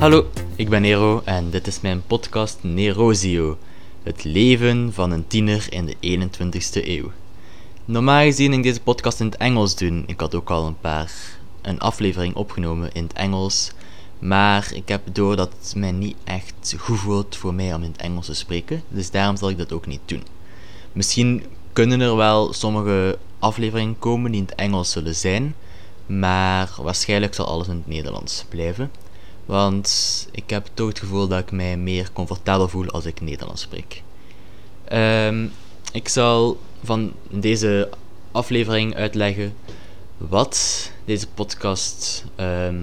Hallo, ik ben Nero en dit is mijn podcast Nerozio. Het leven van een tiener in de 21ste eeuw. Normaal gezien ik deze podcast in het Engels doen. Ik had ook al een paar een aflevering opgenomen in het Engels. Maar ik heb door dat het mij niet echt goed voelt voor mij om in het Engels te spreken. Dus daarom zal ik dat ook niet doen. Misschien kunnen er wel sommige afleveringen komen die in het Engels zullen zijn. Maar waarschijnlijk zal alles in het Nederlands blijven. Want ik heb toch het gevoel dat ik mij meer comfortabel voel als ik Nederlands spreek. Ehm, ik zal van deze aflevering uitleggen wat deze podcast ehm,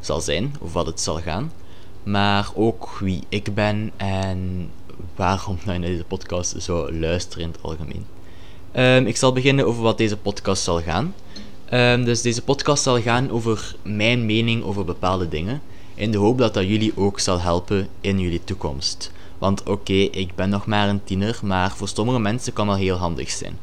zal zijn, of wat het zal gaan. Maar ook wie ik ben en waarom je naar deze podcast zou luisteren in het algemeen. Ehm, ik zal beginnen over wat deze podcast zal gaan. dus deze podcast zal gaan over mijn mening over bepaalde dingen in de hoop dat dat jullie ook zal helpen in jullie toekomst. Want oké, ik ben nog maar een tiener, maar voor sommige mensen kan dat heel handig zijn.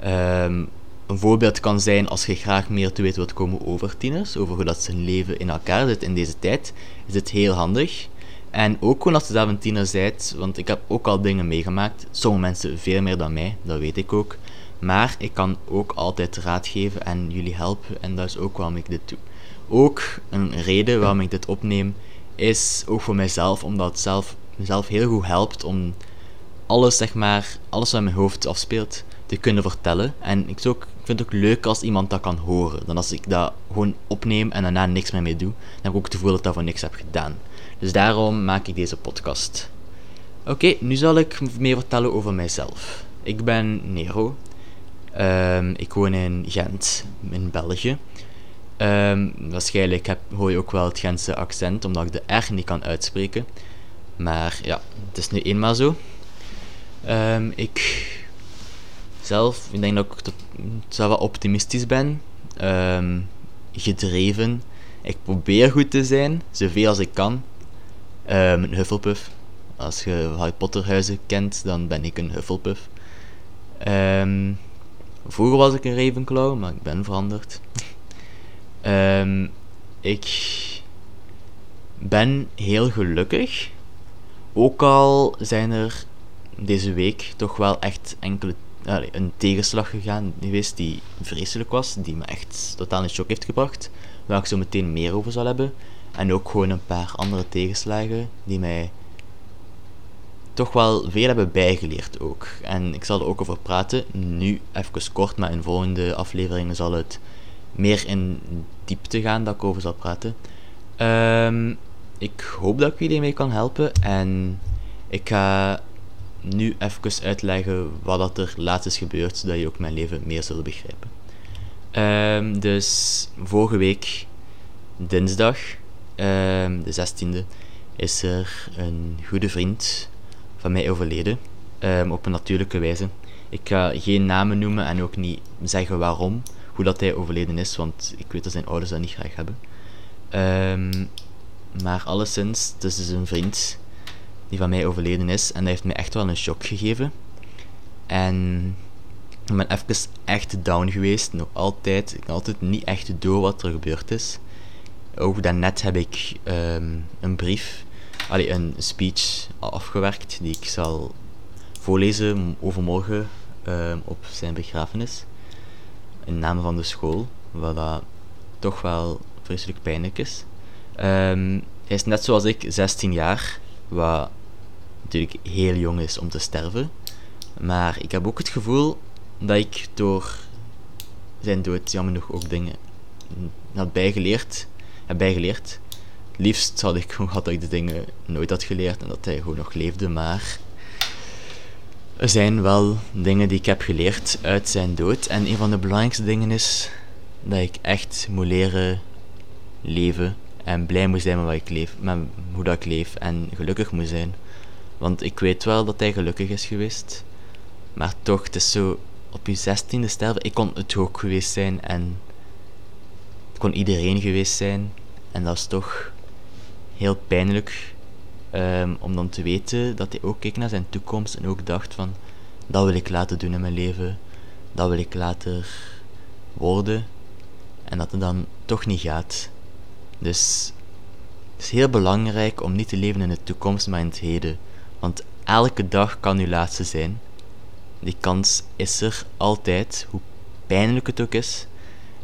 Ehm, een voorbeeld kan zijn als je graag meer te weten wilt komen over tieners, over hoe dat zijn leven in elkaar zit in deze tijd, is het heel handig. En ook gewoon als je zelf een tiener bent, want ik heb ook al dingen meegemaakt. Sommige mensen veel meer dan mij, dat weet ik ook. Maar ik kan ook altijd raad geven en jullie helpen en dat is ook waarom ik dit doe ook een reden waarom ik dit opneem, is ook voor mijzelf, omdat het zelf, mezelf heel goed helpt om alles, zeg maar, alles wat in mijn hoofd afspeelt, te kunnen vertellen. En ik, ik vind het ook leuk als iemand dat kan horen, dan als ik dat gewoon opneem en daarna niks meer mee doe, dan heb ik ook het gevoel dat ik daarvoor niks heb gedaan. Dus daarom maak ik deze podcast. Oké, nu zal ik meer vertellen over mijzelf. Ik ben Nero. Um, ik woon in Gent, in België. Um, waarschijnlijk heb, hoor je ook wel het Gentse accent, omdat ik de R niet kan uitspreken. Maar ja, het is nu eenmaal zo. Um, ik zelf, ik denk dat ik wel optimistisch ben. Gedreven. Ik probeer goed te zijn, zoveel als ik kan. een Hufflepuff. Als je Harry Potter huizen kent, dan ben ik een Hufflepuff. Vroeger was ik een Ravenclaw, maar ik ben veranderd. Um, ik ben heel gelukkig. Ook al zijn er deze week toch wel echt enkele een tegenslag gegaan geweest die vreselijk was, die me echt totaal in shock heeft gebracht, waar ik zo meteen meer over zal hebben. En ook gewoon een paar andere tegenslagen die mij toch wel veel hebben bijgeleerd ook. En ik zal er ook over praten, nu even kort, maar in volgende afleveringen zal het meer in diepte gaan dat ik over zal praten. Um, ik hoop dat ik jullie mee kan helpen en ik ga nu even uitleggen wat dat er laatst is gebeurd, zodat je ook mijn leven meer zult begrijpen. Um, dus vorige week, dinsdag, um, de 16e, is er een goede vriend van mij overleden. op een natuurlijke wijze. Ik ga geen namen noemen en ook niet zeggen waarom hoe dat hij overleden is, want ik weet dat zijn ouders dat niet graag hebben. Um, maar alleszins, het is dus een vriend die van mij overleden is en dat heeft mij echt wel een shock gegeven. En ik ben even echt down geweest, nog altijd. Ik kan altijd niet echt door wat er gebeurd is. Ook daarnet heb ik um, een brief, allee, een speech afgewerkt die ik zal voorlezen overmorgen um, op zijn begrafenis in naam van de school, wat dat toch wel vreselijk pijnlijk is. Um, hij is net zoals ik 16 jaar, wat natuurlijk heel jong is om te sterven. Maar ik heb ook het gevoel dat ik door zijn dood jammer genoeg ook dingen had. Heb bijgeleerd. Liefst had ik gehad dat ik de dingen nooit had geleerd en dat hij gewoon nog leefde, maar er zijn wel dingen die ik heb geleerd uit zijn dood. En een van de belangrijkste dingen is dat ik echt moet leren leven. En blij moet zijn met, wat ik leef, met hoe dat ik leef. En gelukkig moet zijn. Want ik weet wel dat hij gelukkig is geweest. Maar toch, het is zo op je zestiende sterven. Ik kon het ook geweest zijn. En het kon iedereen geweest zijn. En dat is toch heel pijnlijk Um, om dan te weten dat hij ook keek naar zijn toekomst en ook dacht van dat wil ik laten doen in mijn leven, dat wil ik later worden en dat het dan toch niet gaat. Dus Het is heel belangrijk om niet te leven in de toekomst, maar in het heden. Want elke dag kan uw laatste zijn. Die kans is er altijd, hoe pijnlijk het ook is.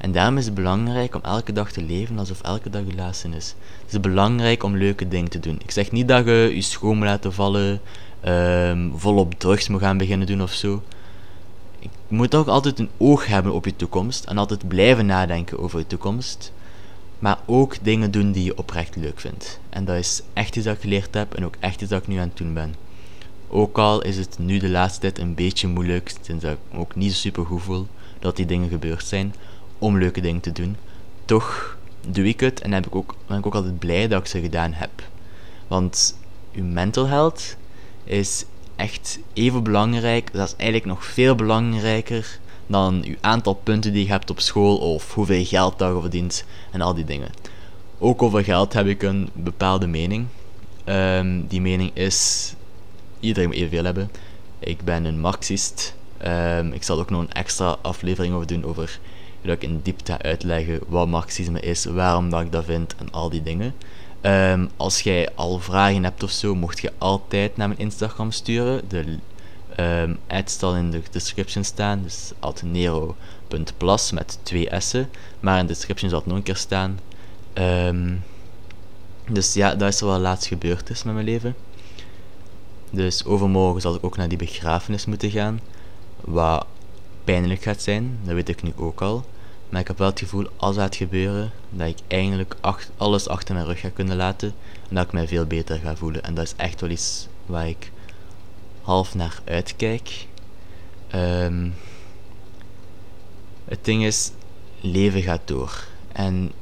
En daarom is het belangrijk om elke dag te leven alsof elke dag uw laatste is. Het is belangrijk om leuke dingen te doen. Ik zeg niet dat je je schoon moet laten vallen, um, volop drugs moet gaan beginnen doen of zo. Je moet ook altijd een oog hebben op je toekomst en altijd blijven nadenken over je toekomst. Maar ook dingen doen die je oprecht leuk vindt. En dat is echt iets dat ik geleerd heb en ook echt iets dat ik nu aan het doen ben. Ook al is het nu de laatste tijd een beetje moeilijk, sinds ik ook niet super goed voel dat die dingen gebeurd zijn, om leuke dingen te doen. Toch doe ik het en heb ik ook, ben ik ook altijd blij dat ik ze gedaan heb. Want uw mental health is echt even belangrijk, dat is eigenlijk nog veel belangrijker dan uw aantal punten die je hebt op school of hoeveel geld dat je verdient en al die dingen. Ook over geld heb ik een bepaalde mening. Ehm, die mening is: iedereen moet evenveel hebben. Ik ben een Marxist. Um, ik zal ook nog een extra aflevering over doen over dat ik in diepte uitleggen wat Marxisme is, waarom dat ik dat vind en al die dingen. Um, als jij al vragen hebt of zo, mocht je altijd naar mijn Instagram sturen. De um, ad zal in de description staan, dus altenero.plus met twee s'en. Maar in de description zal het nog een keer staan. Um, dus ja, dat is er wel laatst gebeurd is met mijn leven. Dus overmorgen zal ik ook naar die begrafenis moeten gaan. Wat pijnlijk gaat zijn, dat weet ik nu ook al. Maar ik heb wel het gevoel, als dat gebeuren, dat ik eigenlijk alles achter mijn rug ga kunnen laten. En dat ik mij veel beter ga voelen. En dat is echt wel iets waar ik half naar uitkijk. Um, het ding is, leven gaat door. En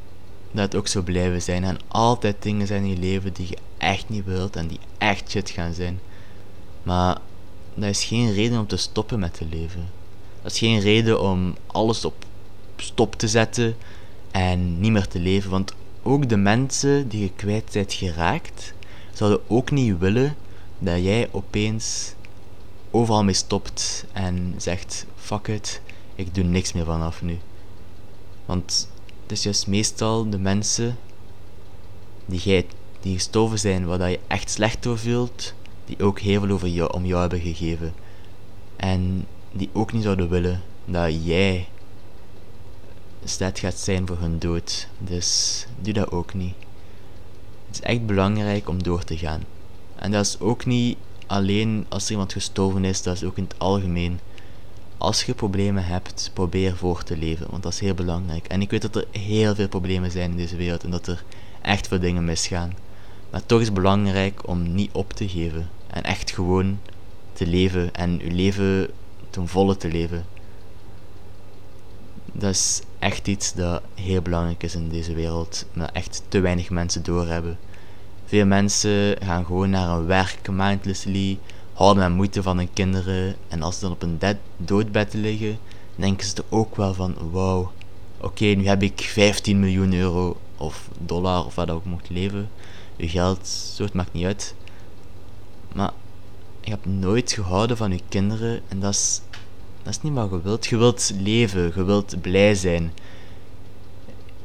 dat ook zo blijven zijn. En altijd dingen zijn in je leven die je echt niet wilt en die echt shit gaan zijn. Maar dat is geen reden om te stoppen met te leven. Dat is geen reden om alles op stop te zetten en niet meer te leven. Want ook de mensen die je kwijt bent geraakt, zouden ook niet willen dat jij opeens overal mee stopt en zegt: fuck it, ik doe niks meer vanaf nu. Want het is juist meestal de mensen die, jij, die gestorven zijn, waar je echt slecht door voelt, die ook heel veel over jou, om jou hebben gegeven. En die ook niet zouden willen dat jij staat gaat zijn voor hun dood. Dus doe dat ook niet. Het is echt belangrijk om door te gaan. En dat is ook niet alleen als er iemand gestorven is, dat is ook in het algemeen. Als je problemen hebt, probeer voor te leven, want dat is heel belangrijk. En ik weet dat er heel veel problemen zijn in deze wereld en dat er echt veel dingen misgaan. Maar toch is het belangrijk om niet op te geven en echt gewoon te leven en je leven ten volle te leven. Dat is echt iets dat heel belangrijk is in deze wereld, maar echt te weinig mensen doorhebben. Veel mensen gaan gewoon naar een werk mindlessly, houden met moeite van hun kinderen en als ze dan op een doodbed liggen, denken ze er ook wel van, wauw, oké, nu heb ik 15 miljoen euro of dollar of wat ook mocht leven. Je geld, zo het maakt niet uit. Maar je hebt nooit gehouden van je kinderen en dat is dat is niet wat je wilt. Je wilt leven, je wilt blij zijn.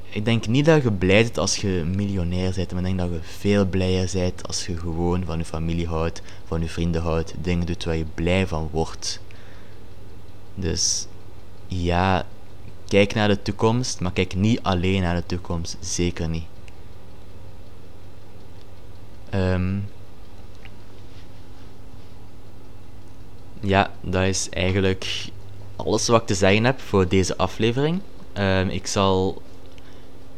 Ik denk niet dat je blij bent als je miljonair bent, maar ik denk dat je veel blijer bent als je gewoon van je familie houdt, van je vrienden houdt, dingen doet waar je blij van wordt. Dus ja, kijk naar de toekomst, maar kijk niet alleen naar de toekomst, zeker niet. Um, ja, dat is eigenlijk alles wat ik te zeggen heb voor deze aflevering. Um, ik zal.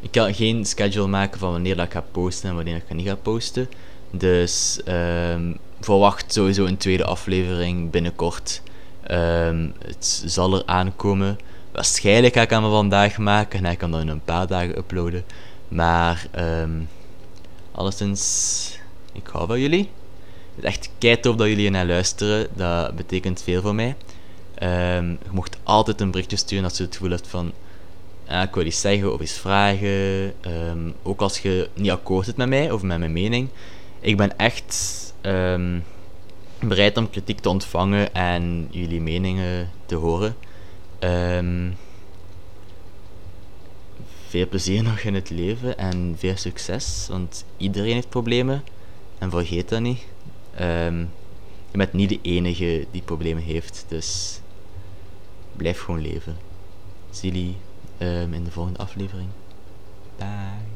Ik kan geen schedule maken van wanneer dat ik ga posten en wanneer ik niet ga posten. Dus um, verwacht sowieso een tweede aflevering binnenkort. Um, het zal er aankomen. Waarschijnlijk ga ik hem vandaag maken en ik kan dan in een paar dagen uploaden. Maar alleszins, ik hou van jullie. Het is echt kei tof dat jullie naar luisteren. Dat betekent veel voor mij. Um, je mocht altijd een berichtje sturen als je het gevoel hebt van... Ah, ik wil iets zeggen of iets vragen. Um, ook als je niet akkoord zit met mij of met mijn mening. Ik ben echt um, bereid om kritiek te ontvangen en jullie meningen te horen. veel plezier nog in het leven en veel succes, want iedereen heeft problemen. En vergeet dat niet. Ehm, je bent niet de enige die problemen heeft, dus blijf gewoon leven. Zie jullie ehm, in de volgende aflevering. Bye.